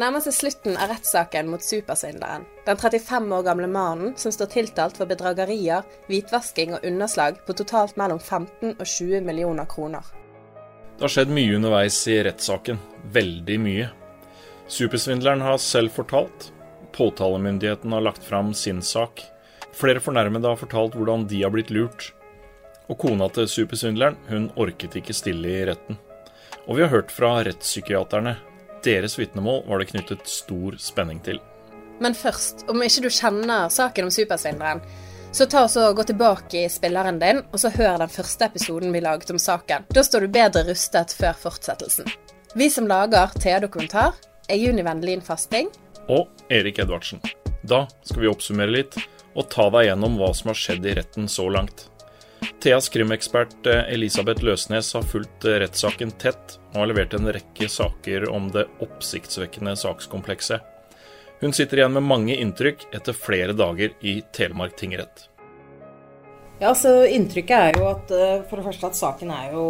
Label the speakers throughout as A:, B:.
A: Nærmer seg slutten av rettssaken mot supersvindleren. Den 35 år gamle mannen som står tiltalt for bedragerier, hvitvasking og underslag på totalt mellom 15 og 20 millioner kroner.
B: Det har skjedd mye underveis i rettssaken. Veldig mye. Supersvindleren har selv fortalt. Påtalemyndigheten har lagt fram sin sak. Flere fornærmede har fortalt hvordan de har blitt lurt. Og kona til supersvindleren, hun orket ikke stille i retten. Og vi har hørt fra rettspsykiaterne deres vitnemål var det knyttet stor spenning til.
A: Men først, om ikke du kjenner saken om supersvindleren, så ta og gå tilbake i spilleren din, og så hør den første episoden vi laget om saken. Da står du bedre rustet før fortsettelsen. Vi som lager TA-dokumentar, er Juni Vendelin Fasting.
B: Og Erik Edvardsen. Da skal vi oppsummere litt, og ta deg gjennom hva som har skjedd i retten så langt. Theas krimekspert eh, Elisabeth Løsnes har fulgt eh, rettssaken tett og har levert en rekke saker om det oppsiktsvekkende sakskomplekset. Hun sitter igjen med mange inntrykk etter flere dager i Telemark tingrett.
C: Ja, så Inntrykket er jo at eh, for det første at saken er jo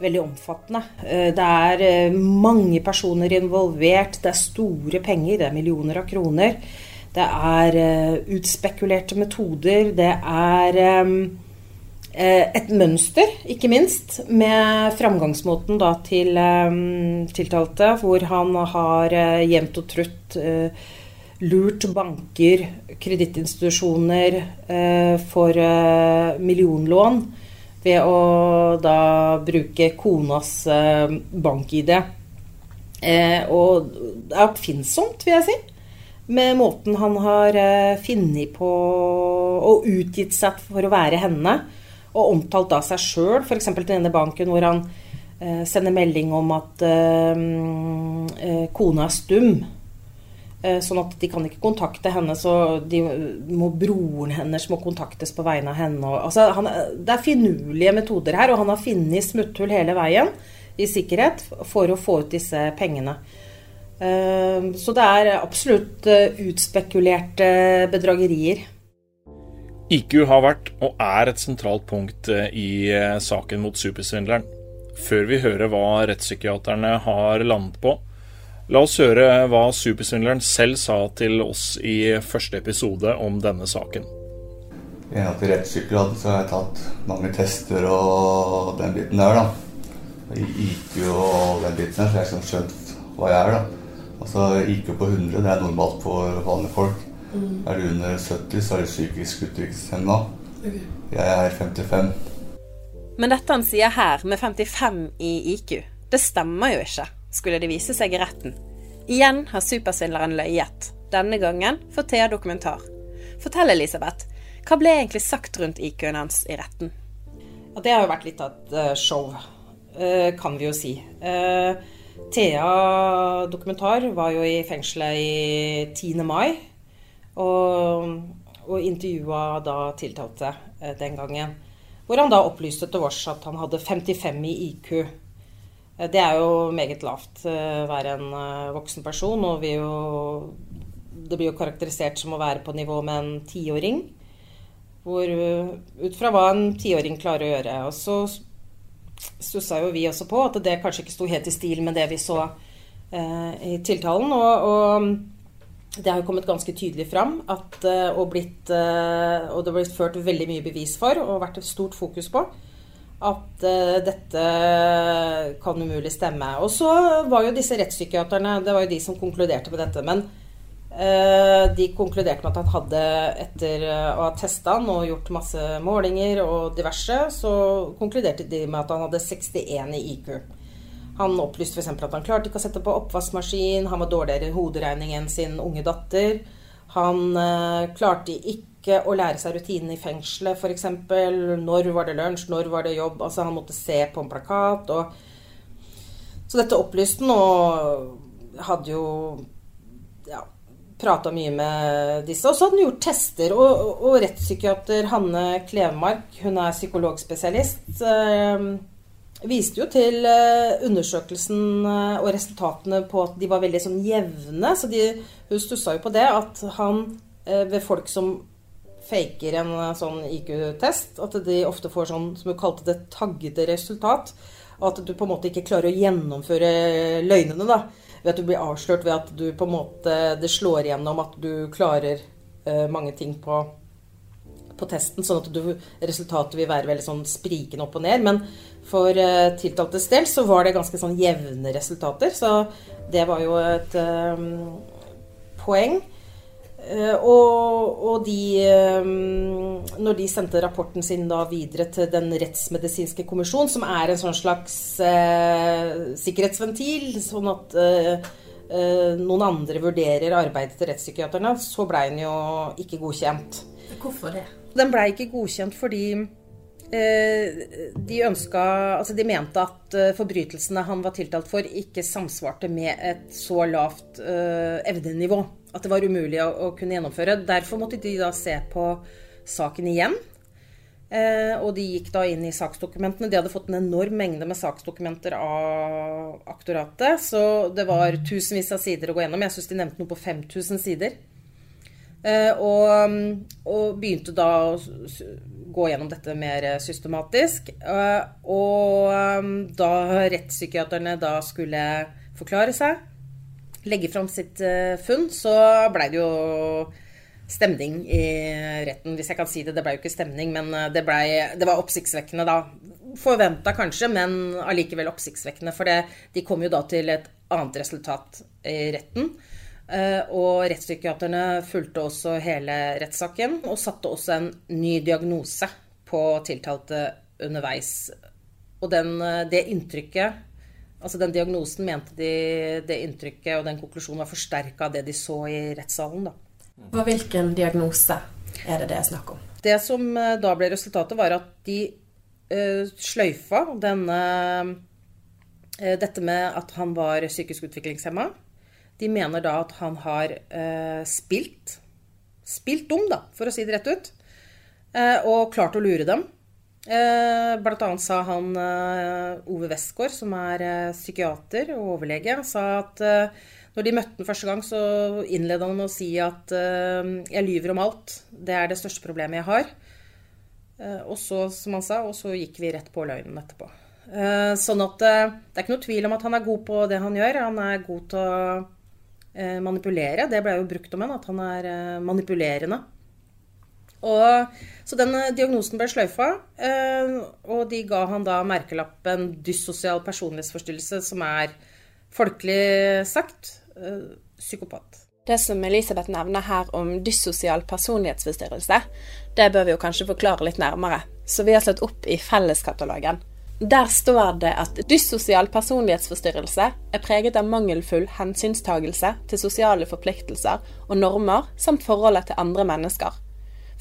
C: veldig omfattende. Det er mange personer involvert, det er store penger, det er millioner av kroner. Det er utspekulerte metoder, det er et mønster, ikke minst, med framgangsmåten da, til um, tiltalte, hvor han har uh, jevnt og trutt uh, lurt banker, kredittinstitusjoner for millionlån ved å da bruke konas bank-ID. og det er oppfinnsomt, vil jeg si, med måten han har funnet på og utgitt seg for å være henne og omtalt da seg sjøl, f.eks. til denne banken hvor han eh, sender melding om at eh, eh, kona er stum. Eh, sånn at de kan ikke kontakte henne, så de må, broren hennes må kontaktes på vegne av henne. Og, altså, han, det er finurlige metoder her, og han har funnet smutthull hele veien i sikkerhet for å få ut disse pengene. Eh, så det er absolutt eh, utspekulerte bedragerier.
B: IQ har vært og er et sentralt punkt eh, i eh, saken mot supersvindleren. Før vi hører hva rettspsykiaterne har landet på, la oss høre hva supersvindleren selv sa til oss i første episode om denne saken.
D: I henhold til rettspsykiater så har jeg tatt mange tester og den biten der, da. IQ og den biten der, så jeg har skjønt hva jeg er, da. Altså IQ på 100, det er normalt for vanlige folk. Mm. Er du under 70, så er du psykisk utviklingshemma. Okay. Jeg er 55.
A: Men dette han sier her, med 55 i IQ, det stemmer jo ikke, skulle det vise seg i retten. Igjen har supersvindleren løyet. Denne gangen for Thea Dokumentar. Fortell, Elisabeth. Hva ble egentlig sagt rundt IQ-en hans i retten?
C: Ja, det har jo vært litt av et uh, show, uh, kan vi jo si. Uh, Thea Dokumentar var jo i fengselet i 10. mai og, og intervjua da tiltalte eh, den gangen. Hvor han da opplyste til oss at han hadde 55 i IQ. Eh, det er jo meget lavt eh, å være en voksen person, og jo, det blir jo karakterisert som å være på nivå med en tiåring. Ut fra hva en tiåring klarer å gjøre. Og så stussa jo vi også på at det kanskje ikke sto helt i stil med det vi så eh, i tiltalen. Og, og det har kommet ganske tydelig fram at, eh, og, blitt, eh, og det har blitt ført veldig mye bevis for og vært et stort fokus på at uh, dette kan umulig stemme. Og så var jo disse rettspsykiaterne det var jo de som konkluderte med dette. Men de konkluderte med at han hadde, etter å ha testa han og gjort masse målinger og diverse, så konkluderte de med at han hadde 61 i IQ. Han opplyste f.eks. at han klarte ikke å sette på oppvaskmaskin, han var dårligere i hoderegning enn sin unge datter. Han eh, klarte ikke å lære seg rutinene i fengselet, f.eks. Når var det lunsj, når var det jobb? Altså Han måtte se på en plakat. Og... Så dette opplyste han, og hadde jo ja, prata mye med disse. Og så hadde han gjort tester. Og, og, rettspsykiater Hanne Klevemark, hun er psykologspesialist, eh, viste jo til eh, undersøkelsen eh, og resultatene på at de var veldig sånn jevne. Så de, hun stussa jo på det at han eh, ved folk som faker en sånn IQ-test, at de ofte får sånn, som hun kalte det, taggete resultat. At du på en måte ikke klarer å gjennomføre løgnene, da. Ved at du blir avslørt ved at du på en måte Det slår igjennom at du klarer mange ting på, på testen, sånn at du, resultatet vil være veldig sånn sprikende opp og ned. Men for uh, tiltaltes del så var det ganske sånn jevne resultater. Så det var jo et um, poeng. Uh, og, og, de um, Når de sendte rapporten sin da videre til Den rettsmedisinske kommisjon, som er en sånn slags uh, sikkerhetsventil, sånn at noen andre vurderer arbeidet til rettspsykiaterne, så blei den jo ikke godkjent.
A: Hvorfor det?
C: Den blei ikke godkjent fordi de ønska Altså, de mente at forbrytelsene han var tiltalt for, ikke samsvarte med et så lavt evnenivå at det var umulig å, kunne gjennomføre. Derfor måtte de da se på saken igjen. Eh, og de gikk da inn i saksdokumentene. De hadde fått en enorm mengde med saksdokumenter av aktoratet. Så det var tusenvis av sider å gå gjennom. Jeg syns de nevnte noe på 5000 sider. Eh, og, og, begynte da å gå gjennom dette mer systematisk. Eh, og um, da rettspsykiaterne da skulle forklare seg, legge fram sitt uh, funn, så blei det jo stemning i retten, hvis jeg kan si det. Det blei jo ikke stemning, men eh, det, ble, det var oppsiktsvekkende da. Forventa kanskje, men allikevel oppsiktsvekkende. For det, de kom jo da til et annet resultat i retten. Uh, og rettspsykiaterne fulgte også hele rettssaken og satte også en ny diagnose på tiltalte underveis. Og den, det inntrykket Altså Den diagnosen mente de det inntrykket og den konklusjonen var forsterka av det de så i rettssalen.
A: da. Hvilken diagnose er det det er snakk om?
C: Det som eh, da ble resultatet, var at de uh, sløyfa denne uh, Dette med at han var psykisk utviklingshemma. De mener da at han har eh, spilt Spilt dum, da, for å si det rett ut. og klart å lure dem. Eh, blant annet sa han eh, Ove Westgård, som er eh, psykiater og overlege, sa at når de møtte han første gang, så innleda han med å si at jeg lyver om alt. Det er det største problemet jeg har. Og så, som han sa, og så gikk vi rett på løgnen etterpå. Sånn at det er ikke noe tvil om at han er god på det han gjør. Han er god til å manipulere. Det ble jo brukt om henne, at han er manipulerende. Og, så den eh, diagnosen ble sløyfa, eh, og de ga han da merkelappen dyssosial personlighetsforstyrrelse, som er folkelig sagt eh, psykopat.
A: Det som Elisabeth nevner her om dyssosial personlighetsforstyrrelse, det bør vi jo kanskje forklare litt nærmere, så vi har slått opp i Felleskatalogen. Der står det at dyssosial personlighetsforstyrrelse er preget av mangelfull hensynstagelse til sosiale forpliktelser og normer samt forholdet til andre mennesker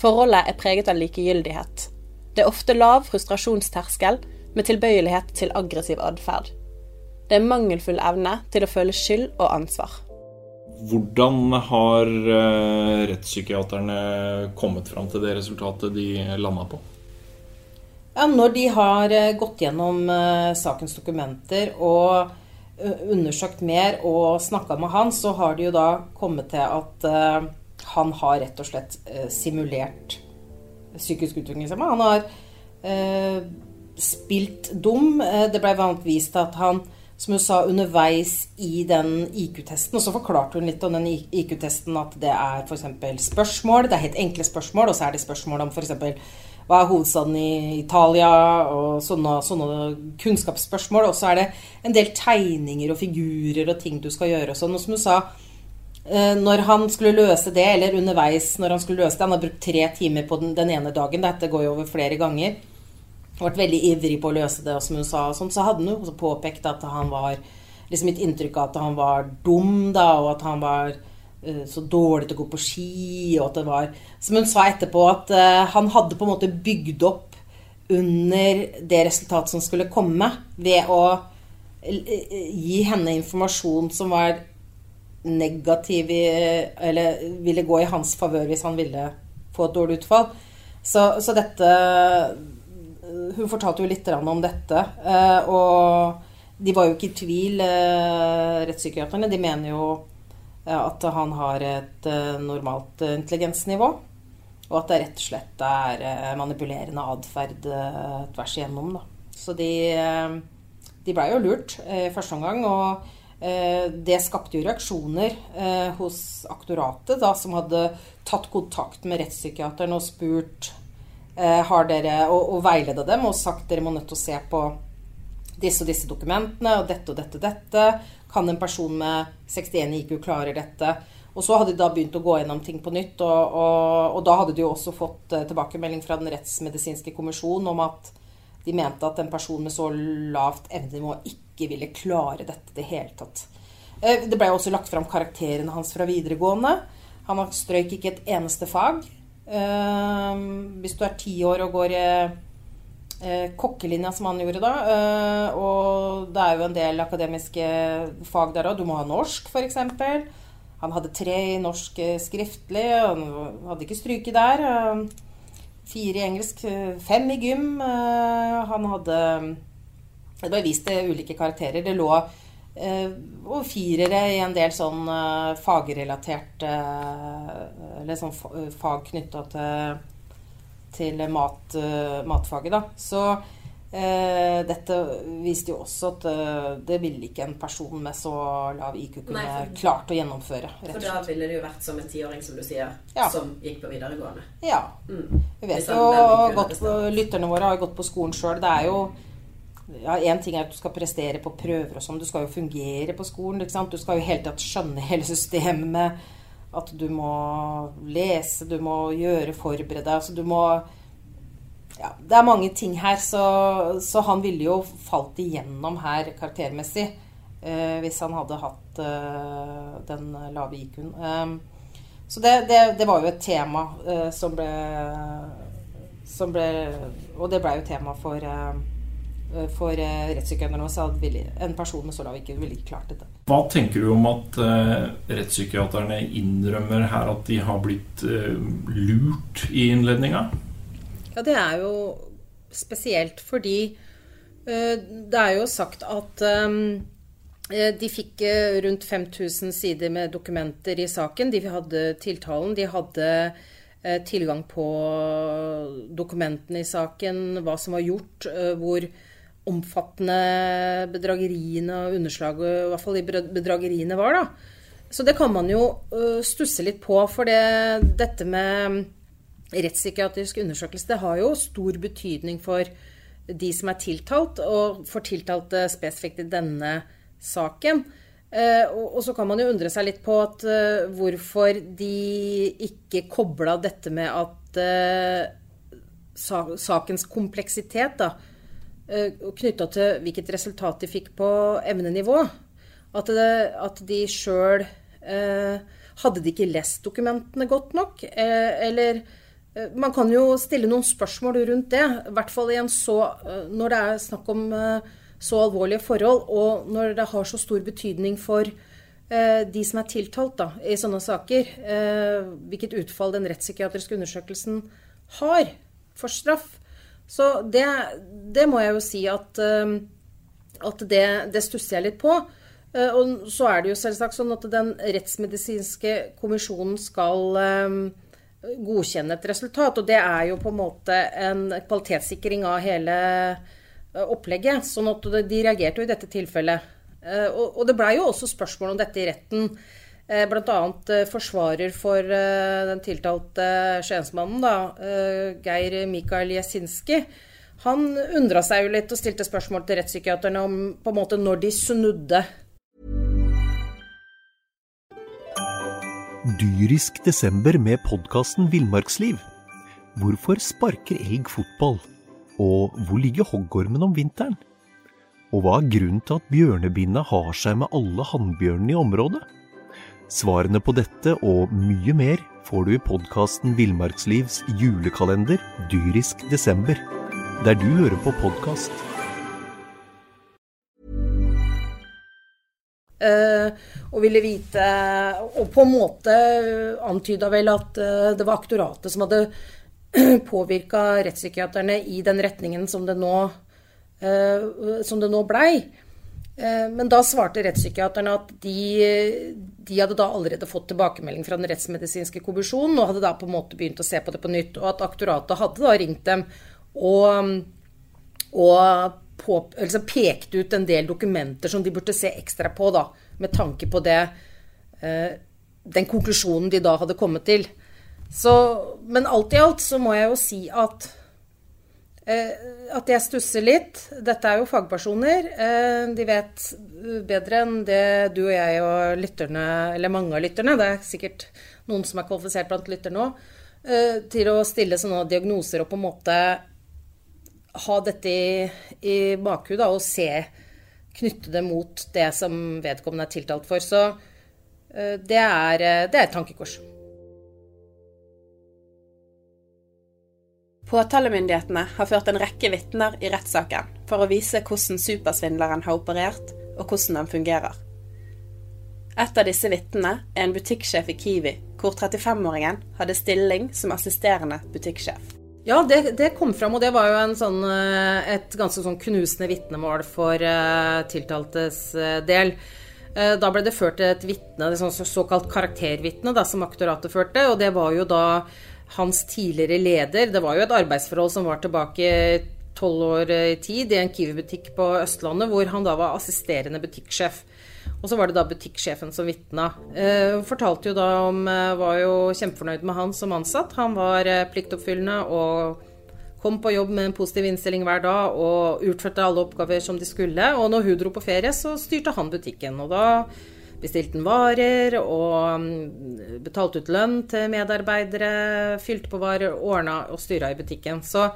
A: Forholdet er preget av likegyldighet. Det er ofte lav frustrasjonsterskel med tilbøyelighet til aggressiv atferd. Det er mangelfull evne til å føle skyld og ansvar.
B: Hvordan har uh, rettspsykiaterne kommet fram til det resultatet de landa på?
C: Ja, når de har uh, gått gjennom uh, sakens dokumenter og undersøkt mer og snakka med han, så har de jo da kommet til at han har rett og slett eh, simulert psykisk utviklingshemma. Han har eh, spilt dum. Eh, det ble vanlig vist at han, som hun sa, underveis i den IQ-testen, og så forklarte hun litt om den IQ-testen at det er f.eks. spørsmål, det er helt enkle spørsmål, og så er det spørsmål om f.eks. hva er hovedstaden i Italia, og sånne, sånne kunnskapsspørsmål. Og så er det en del tegninger og figurer og ting du skal gjøre og sånn. Og som hun sa, Eh, når han skulle løse det, eller underveis når han skulle løse det Han har brukt tre timer på den, den ene dagen. Dette går jo over flere ganger. Vært veldig ivrig på å løse det, og som hun sa, sånn, så hadde han jo påpekt at han var liksom Mitt inntrykk av at han var dum, da, og at han var så dårlig til å gå på ski, og at det var Som hun sa etterpå, at uh, han hadde på en måte bygd opp under det resultatet som skulle komme, ved å gi henne informasjon som var negativ Eller ville gå i hans favør hvis han ville få et dårlig utfall. Så, så dette Hun fortalte jo litt om dette. Eh, og de var jo ikke i tvil, eh, rettspsykiaterne. De mener jo at han har et normalt intelligensnivå. Og at det rett og slett er manipulerende atferd tvers igjennom. Da. Så de, de blei jo lurt i første omgang. og Eh, det skapte jo reaksjoner eh, hos aktoratet, da, som hadde tatt kontakt med rettspsykiateren og spurt eh, har dere, og, og veileda dem og sagt dere må nødt til å se på disse og disse dokumentene og dette og dette og dette. Kan en person med 61 IQ klare dette? Og så hadde de da begynt å gå gjennom ting på nytt. Og, og, og da hadde de jo også fått tilbakemelding fra Den rettsmedisinske kommisjon om at de mente at en person med så lavt evnenivå ikke ville klare dette i det hele tatt. Eh, det ble også lagt fram karakterene hans fra videregående. Han strøyk ikke et eneste fag. Eh, hvis du er ti år og går i eh, kokkelinja, som han gjorde da, og det er jo en del akademiske fag der òg, du må ha norsk, f.eks. Han hadde tre i norsk skriftlig, han hadde ikke stryket der. Fire i engelsk, fem i gym. Han hadde det ble vist til ulike karakterer. Det lå eh, og firere i en del sånn eh, fagrelatert eh, Eller sånn fag knytta til, til mat, matfaget, da. Så eh, dette viste jo også at det ville ikke en person med så lav IQ kunne Nei, for, klart å gjennomføre.
A: For da ville det jo vært som en tiåring, som du sier, ja. som gikk på videregående.
C: Ja. Mm. Vi vet jo godt Lytterne våre har gått på skolen sjøl. Det er jo ja, Én ting er at du skal prestere på prøver og sånn. Du skal jo fungere på skolen. Du skal jo hele tatt skjønne hele systemet med at du må lese, du må gjøre, forberede deg. Altså du må ja, Det er mange ting her, så, så han ville jo falt igjennom her karaktermessig eh, hvis han hadde hatt eh, den lave IQ-en. Eh, så det, det, det, var jo et tema eh, som ble som ble Og det ble jo tema for Eh, for uh, rettspsykiaterne så hadde en person med så lav IQ ville ikke klart dette.
B: Hva tenker du om at uh, rettspsykiaterne innrømmer her at de har blitt lurt i innledninga?
C: Ja, det er jo spesielt fordi det er jo sagt at de fikk rundt 5000 sider med dokumenter i saken. De hadde tiltalen. De hadde tilgang på dokumentene i saken, hva som var gjort, hvor omfattende bedrageriene og underslaget, i hvert fall de bedrageriene var, da. Så det kan man jo uh, stusse litt på, for det, dette med rettspsykiatrisk undersøkelse det har jo stor betydning for de som er tiltalt, og for tiltalte spesifikt i denne saken. Uh, og, så kan man jo undre seg litt på at, uh, hvorfor de ikke kobla dette med at sakens kompleksitet da, Eh, knytta til hvilket resultat de fikk på emnenivå. At, det, at de sjøl eh, Hadde de ikke lest dokumentene godt nok? Eh, eller eh, Man kan jo stille noen spørsmål rundt det. I hvert fall så, eh, når det er snakk om eh, så alvorlige forhold, og når det har så stor betydning for de som er tiltalt da, i sånne saker, hvilket utfall den rettspsykiatriske undersøkelsen har for straff. Så det, det må jeg jo si at, um, at det, det stusser jeg litt på. Uh, og så er det jo selvsagt sånn at den rettsmedisinske kommisjonen skal um, godkjenne et resultat. Og det er jo på en måte en kvalitetssikring av hele opplegget. Sånn at de reagerte jo i dette tilfellet. Og det blei jo også spørsmål om dette i retten. Eh, Bl.a. Eh, forsvarer for eh, den tiltalte skiensmannen, Geir Mikael Jesinski. Han undra seg jo litt og stilte spørsmål til rettspsykiaterne om på en måte når de snudde.
E: Dyrisk desember med podkasten Villmarksliv. Hvorfor sparker elg fotball? Og hvor ligger hoggormen om vinteren? Og hva er grunnen til at bjørnebinna har seg med alle hannbjørnene i området? Svarene på dette og mye mer får du i podkasten Villmarkslivs julekalender dyrisk desember, der du hører på podkast.
C: og ville vite Og på en måte antyda vel at det var aktoratet som hadde påvirka rettspsykiaterne i den retningen som det nå, som det nå blei. Men da svarte rettspsykiaterne at de, de, hadde da allerede fått tilbakemelding fra den rettsmedisinske kommisjonen og hadde da på en måte begynt å se på det på nytt, og at aktoratet hadde da ringt dem og, og altså pekte ut en del dokumenter som de burde se ekstra på, da, med tanke på det, eh, den konklusjonen de da hadde kommet til. Så, men alt i alt så må jeg jo si at eh, at jeg stusser litt. Dette er jo fagpersoner. Eh, de vet bedre enn det du og jeg og lytterne, eller mange av lytterne, det er sikkert noen som er kvalifisert blant lytterne òg, til å stille sånne diagnoser og på en måte ha dette i, i bakhudet og se Knytte det mot det som vedkommende er tiltalt for. Så det, er, det er et tankekors.
A: Påtalemyndighetene har ført en rekke vitner i rettssaken for å vise hvordan supersvindleren har operert, og hvordan den fungerer. Et av disse vitnene er en butikksjef i Kiwi, hvor 35-åringen hadde stilling som assisterende butikksjef.
C: Ja, det, det, kom fram, og det var jo sånn, eh, et ganske sånn knusende vitnemål for uh, tiltaltes uh, del. Da ble det ført et vitne, et sånn såkalt karaktervitne, som aktoratet førte. Og det var jo da hans tidligere leder. Det var jo et arbeidsforhold som var tilbake tolv år i tid, i en Kiwi-butikk på Østlandet, hvor han da var assisterende butikksjef. Og så var det da butikksjefen som vitna. Eh, fortalte jo da om eh, Var jo kjempefornøyd med han som ansatt. Han var eh, pliktoppfyllende og kom på jobb med en positiv innstilling hver dag og utførte alle oppgaver som de skulle. Og når hun dro på ferie, så styrte han butikken. Og da bestilte han varer og mm, betalte ut lønn til medarbeidere, fylte på varer, ordna og styra i butikken. Så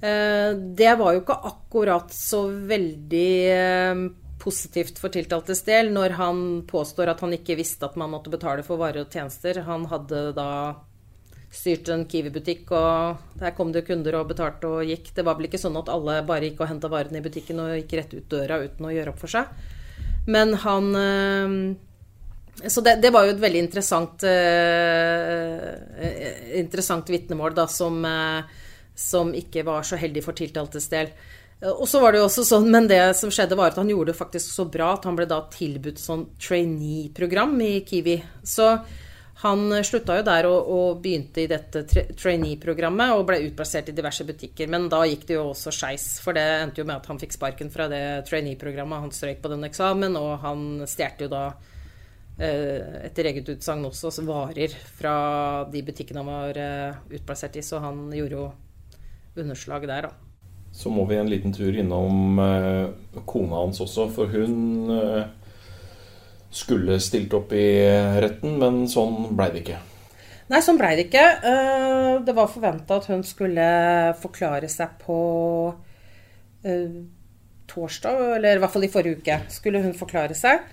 C: eh, det var jo ikke akkurat så veldig eh, positivt for tiltaltes del når han påstår at han ikke visste at man måtte betale for varer og tjenester. Han hadde da styrt en Kiwi-butikk, og der kom det kunder og betalte og gikk. Det var vel ikke sånn at alle bare gikk og henta varene i butikken og gikk rett ut døra uten å gjøre opp for seg. Men han eh, Så det, det var jo et veldig interessant, uh, interessant vitnemål, da, som, uh, som ikke var så heldig for tiltaltes del. Eh, og så var det jo også sånn, Men det som skjedde, var at han gjorde det faktisk så bra at han ble da tilbudt sånn trainee-program i Kiwi. Så han slutta jo der og, og begynte i dette trainee-programmet og ble utplassert i diverse butikker. Men da gikk det jo også skeis, for det endte jo med at han fikk sparken fra det trainee-programmet. Han strøyk på den eksamen, og han stjal jo da eh, etter eget utsagn også varer fra de butikkene han var eh, utplassert i, så han gjorde jo underslag der, da
B: så må vi en liten tur innom eh, kona hans også, for hun eh, skulle stilt opp i retten, men sånn blei det ikke.
C: Nei, sånn blei det ikke. Eh, det var forventa at hun skulle forklare seg på torsdag, eller i hvert fall i forrige uke, skulle hun forklare seg.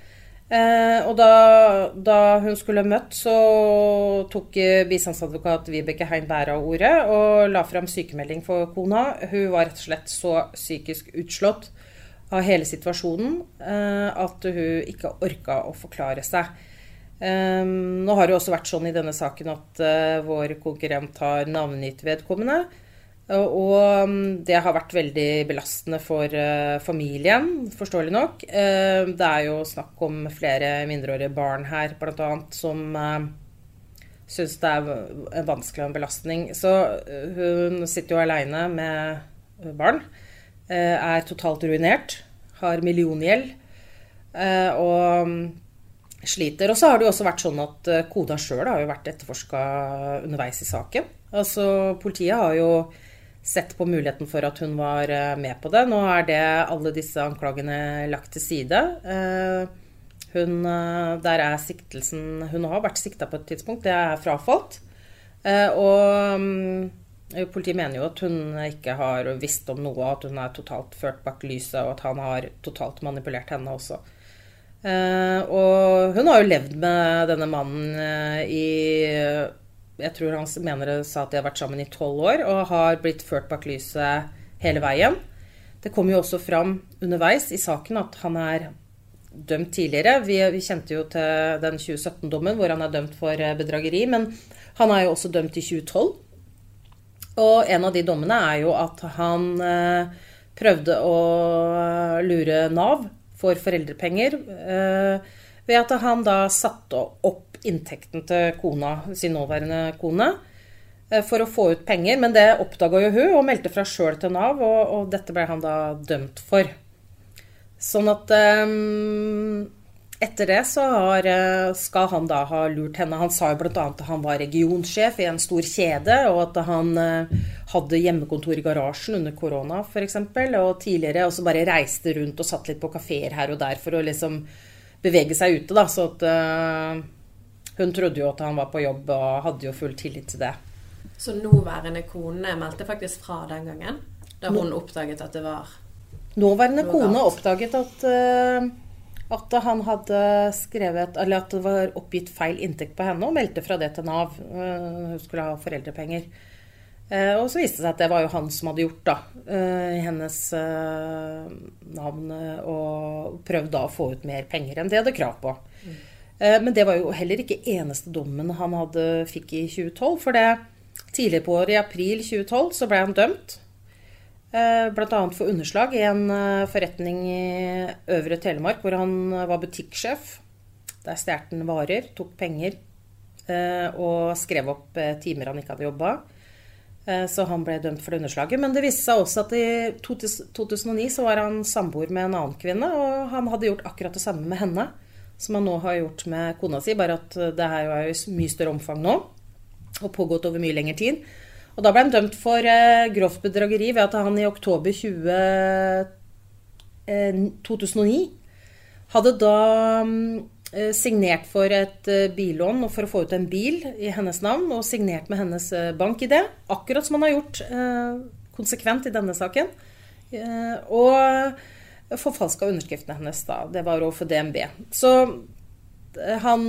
C: Eh, og da, da, hun skulle møtt, så tok bistandsadvokat Vibeke Hein Bæra ordet og la fram sykemelding for kona. Hun var rett og slett så psykisk utslått av hele situasjonen eh, at hun ikke orka å forklare seg. Eh, nå har det også vært sånn i denne saken at eh, vår konkurrent har navngitt vedkommende. Og um, det har vært veldig belastende for familien, forståelig nok. Det er jo snakk om flere mindreårige barn her, bl.a., som syns det er vanskelig en belastning. Så hun sitter jo aleine med barn. Er totalt ruinert. Har milliongjeld. Og um, sliter. Og så har det jo også vært sånn at Koda sjøl har jo vært etterforska underveis i saken. Altså, politiet har jo sett på muligheten for at hun var eh, med på det. Nå er det alle disse anklagene lagt til side. Eh, hun, eh, der er siktelsen Hun har vært sikta på et tidspunkt, det er frafalt. Og mm, politiet mener jo at hun ikke har visst om noe, at hun er totalt ført bak lyset, og at han har totalt manipulert henne også. Og hun har jo levd med denne mannen i jeg tror han mener det sa at de har vært sammen i tolv år og har blitt ført bak lyset hele veien. Det kom jo også fram underveis i saken at han er dømt tidligere. Vi, vi kjente jo til den 2017-dommen hvor han er dømt for eh, bedrageri, men han er jo også dømt i 2012. Og en av de dommene er jo at han eh, prøvde å lure Nav for foreldrepenger eh, ved at han da satte opp inntekten til kona, sin nåværende kone, eh, for å få ut penger. Men det oppdaga jo hun og meldte fra sjøl til Nav, og, og, dette ble han da dømt for. Sånn at um, etter det så har, eh, skal han da ha lurt henne. Han sa jo bl.a. at han var regionsjef i en stor kjede, og at han uh, hadde hjemmekontor i garasjen under korona f.eks. Og tidligere også bare reiste rundt og satt litt på kafeer her og der for å liksom bevege seg ute. da, Så at uh, hun trodde jo at han var på jobb og hadde jo full tillit til det.
A: Så nåværende kone meldte faktisk fra den gangen? Da hun oppdaget at det var
C: Nåværende kone oppdaget at uh, at han hadde skrevet Eller at det var oppgitt feil inntekt på henne, og meldte fra det til Nav. Eh, hun skulle ha foreldrepenger. Eh, og så viste det seg at det var jo han som hadde gjort da, eh, hennes navn, og prøvd da å få ut mer penger enn det hadde krav på. Mm. Men det var jo heller ikke eneste dommen han hadde, fikk i 2012. For det tidligere på året, i april 2012, så ble han dømt Bl.a. for underslag i en eh, forretning i Øvre Telemark hvor han eh, var butikksjef. Der stjal han varer, tok penger og skrev opp timer han ikke hadde jobba. Så han ble dømt for det underslaget. Men det viste seg også at i 2009 så var han samboer med en annen kvinne, og han hadde gjort akkurat det samme med henne som han nå har gjort med kona si, bare at det her er jo i mye større omfang nå og pågått over mye lengre tid. Og da ble han dømt for eh, grovt bedrageri ved at han i oktober 20, eh, 2009 hadde da eh, signert for et eh, billån for å få ut en bil i hennes navn, og signert med hennes eh, bankidé, akkurat som han har gjort eh, konsekvent i denne saken. og forfalska underskriftene hennes, da. Det var overfor DNB. Så han,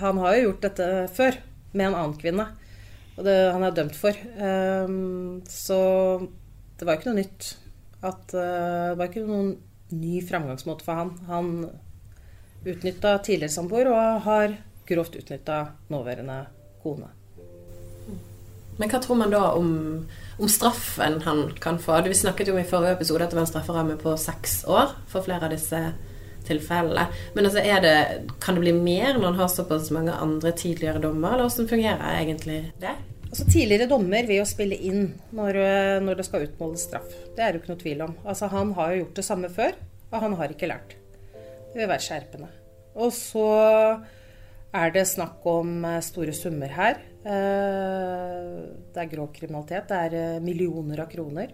C: han har jo gjort dette før med en annen kvinne. Og det han er dømt for. Um, så det var ikke noe nytt. At, uh, det var ikke noen ny framgangsmåte for han. Han utnytta tidligere samboer og har grovt utnytta nåværende kone.
A: Men hva tror man da om, om, straffen han kan få? Vi snakket jo i forrige episode at det var en strafferamme på seks år for flere av disse tilfellene. Men altså det, kan det bli mer når man har såpass mange andre tidligere dommer, eller hvordan fungerer egentlig det?
C: Altså Tidligere dommer vil jo spille inn når, eh, når, det skal utmåles straff. Det er det jo ikke noe tvil om. Altså Han har jo gjort det samme før, og han har ikke lært. Det vil være skjerpende. Og så er det snakk om eh, store summer her. Eh, det er grov kriminalitet. Det er millioner av kroner.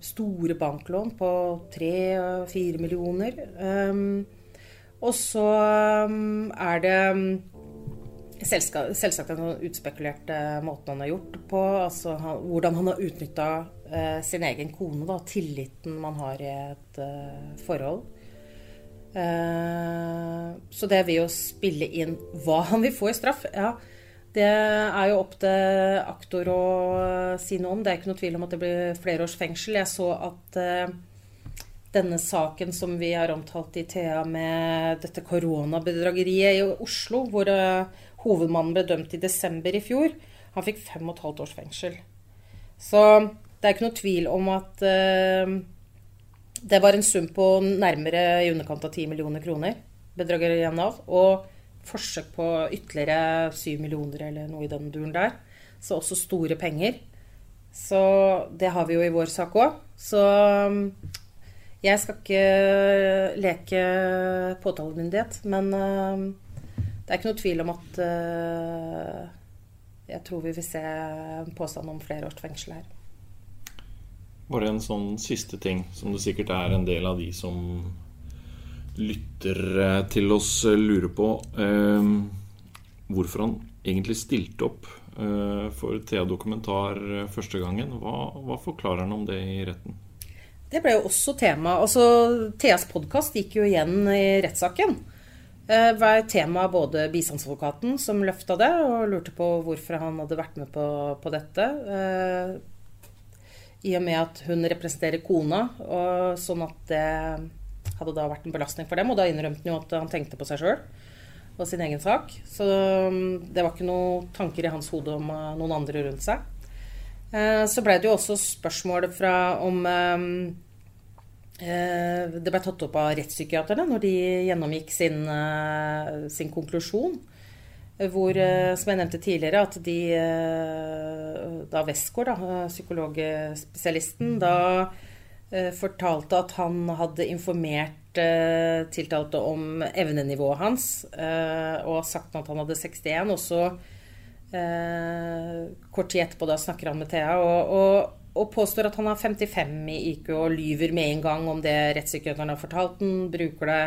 C: Store banklån på tre-fire millioner. Og så er det selvsagt den utspekulerte måten han har gjort på. Altså hvordan han har utnytta eh, sin egen kone, da, tilliten man har i et eh, forhold. Eh, så det vil jo spille inn hva han vil få i straff. Ja, det er jo opp til aktor å si noe om. Det er ikke noe tvil om at det blir flere års fengsel. Jeg så at uh, denne saken som vi har omtalt i Thea med dette koronabedrageriet i Oslo, hvor uh, hovedmannen ble dømt i desember i fjor, han fikk fem og et halvt års fengsel. Så det er ikke noe tvil om at uh, det var en sum på nærmere i underkant av 10 millioner kroner. bedrageriet av Og forsøk på ytterligere 7 millioner eller noe i den duren der. Så også store penger. Så det har vi jo i vår sak òg. Så jeg skal ikke leke påtalemyndighet, men uh, det er ikke noe tvil om at uh, jeg tror vi vil se en påstand om flere års fengsel her.
B: Bare en sånn siste ting, som det sikkert er en del av de som lytter eh, til oss, lurer på. eh, hvorfor han egentlig stilte opp for Thea Dokumentar første gangen. Hva, hva forklarer han om det i retten?
C: Det ble jo også tema. Altså, Theas podkast gikk jo igjen i rettssaken. Det eh, var tema både bistandsadvokaten, som løfta det, og lurte på hvorfor han hadde vært med på, på dette. Eh, I og med at hun representerer kona, og sånn at det hadde da vært en belastning for dem. Og da innrømte han jo at han tenkte på seg sjøl og sin egen sak. Så um, det var ikke noen tanker i hans hode om uh, noen andre rundt seg. Uh, så ble det jo også spørsmål fra om um, uh, Det ble tatt opp av rettspsykiaterne når de gjennomgikk sin, uh, sin konklusjon. Hvor, som jeg nevnte tidligere, at de Da Westgård, psykologspesialisten, da fortalte at han hadde informert uh, tiltalte om evnenivået hans, uh, og sagt at han hadde 61. Og så, kort tid etterpå, da snakker han med Thea og, og, og, påstår at han har 55 i IQ og lyver med en gang om det rettspsykiateren har fortalt den, bruker det.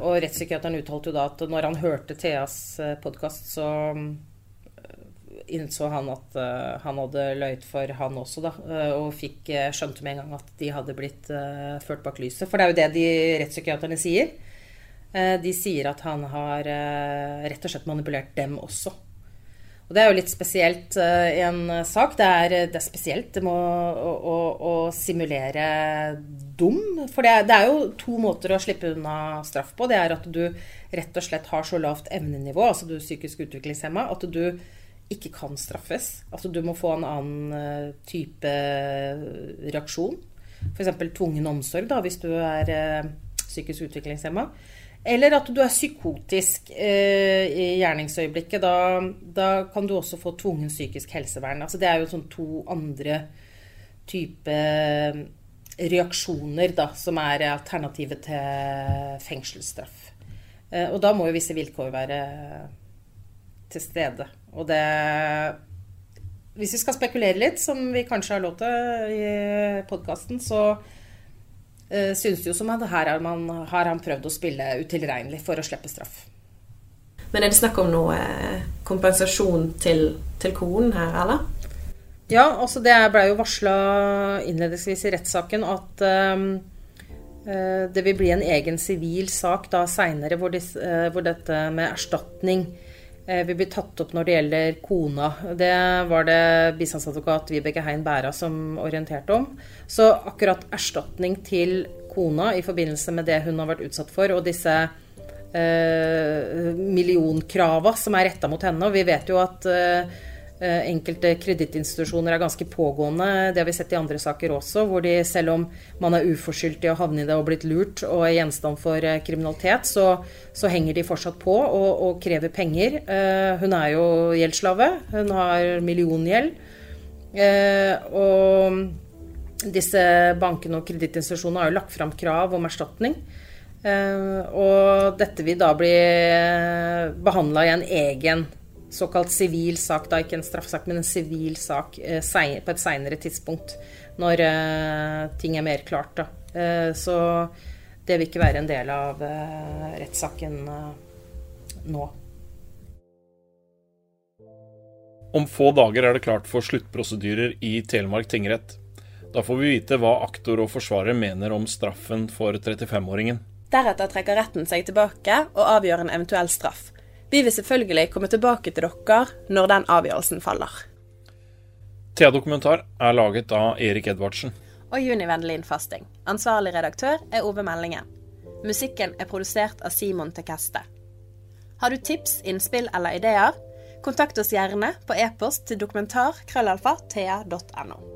C: og rettspsykiateren uttalte jo da at når han hørte Theas podkast, så innså han at uh, han hadde løyet for han også, da. Uh, og fikk, uh, skjønte med en gang at de hadde blitt ført bak lyset. For det er jo det de rettspsykiaterne sier. de sier at han har rett og slett manipulert dem også. Og det er jo litt spesielt i en sak. Det er, det er spesielt å, å, å, simulere dum. For det det er, jo to måter å slippe unna straff på. Det er at du rett og slett har så lavt evnenivå, altså du er psykisk utviklingshemma, at du ikke kan straffes. Altså du må få en annen uh, type reaksjon. F.eks. tvungen omsorg da, hvis du er uh, psykisk utviklingshemma. Eller at du er psykotisk eh, i gjerningsøyeblikket. Da, da, kan du også få tvungen psykisk helsevern. Altså det er jo sånn to andre type reaksjoner da, som er alternativet til fengselsstraff. og da må jo visse vilkår være til stede. Og det Hvis vi skal spekulere litt, som vi kanskje har lov til i podkasten, så uh, synes det jo som at her har, man, har han prøvd å spille utilregnelig for å slippe straff.
A: Men er det snakk om noe eh, kompensasjon til, til konen her, eller?
C: Ja, altså det ble jo varsla innledningsvis i rettssaken at um, det vil bli en egen sivil sak da seinere hvor, hvor, dette med erstatning Eh, vil bli tatt opp når det gjelder kona. Det var det bistandsadvokat Vibeke Hein Bæra som orienterte om. Så akkurat erstatning til kona i forbindelse med det hun har vært utsatt for, og disse eh, millionkrava som er retta mot henne. Og vi vet jo at eh, enkelte kredittinstitusjoner er ganske pågående. Det har vi sett i andre saker også, hvor de selv om man er uforskyldt i å havne i det og blitt lurt og er gjenstand for eh, kriminalitet, så, så henger de fortsatt på og, og krever penger. Uh, hun er jo gjeldsslave. Hun har milliongjeld. Og disse bankene og kredittinstitusjonene har jo lagt fram krav om erstatning. Og dette vil da bli behandla i en egen såkalt sivil sak, da ikke en straffesak, men en sivil sak eh, på et seinere tidspunkt. Når eh, ting er mer klart, da. Eh, så det vil ikke være en del av rettssaken nå.
B: Om få dager er det klart for sluttprosedyrer i Telemark tingrett. Da får vi vite hva aktor og forsvarer mener om straffen for 35-åringen.
A: Deretter trekker retten seg tilbake og avgjør en eventuell straff. Vi vil selvfølgelig komme tilbake til dere når den avgjørelsen faller.
B: Thea Dokumentar er laget av Erik Edvardsen.
A: Og Juni Vendelin Fasting. Ansvarlig redaktør er Ove Meldingen. Musikken er produsert av Simon Tekeste. Har du tips, innspill eller ideer? Kontakt oss gjerne på e-post til dokumentar.thea.no.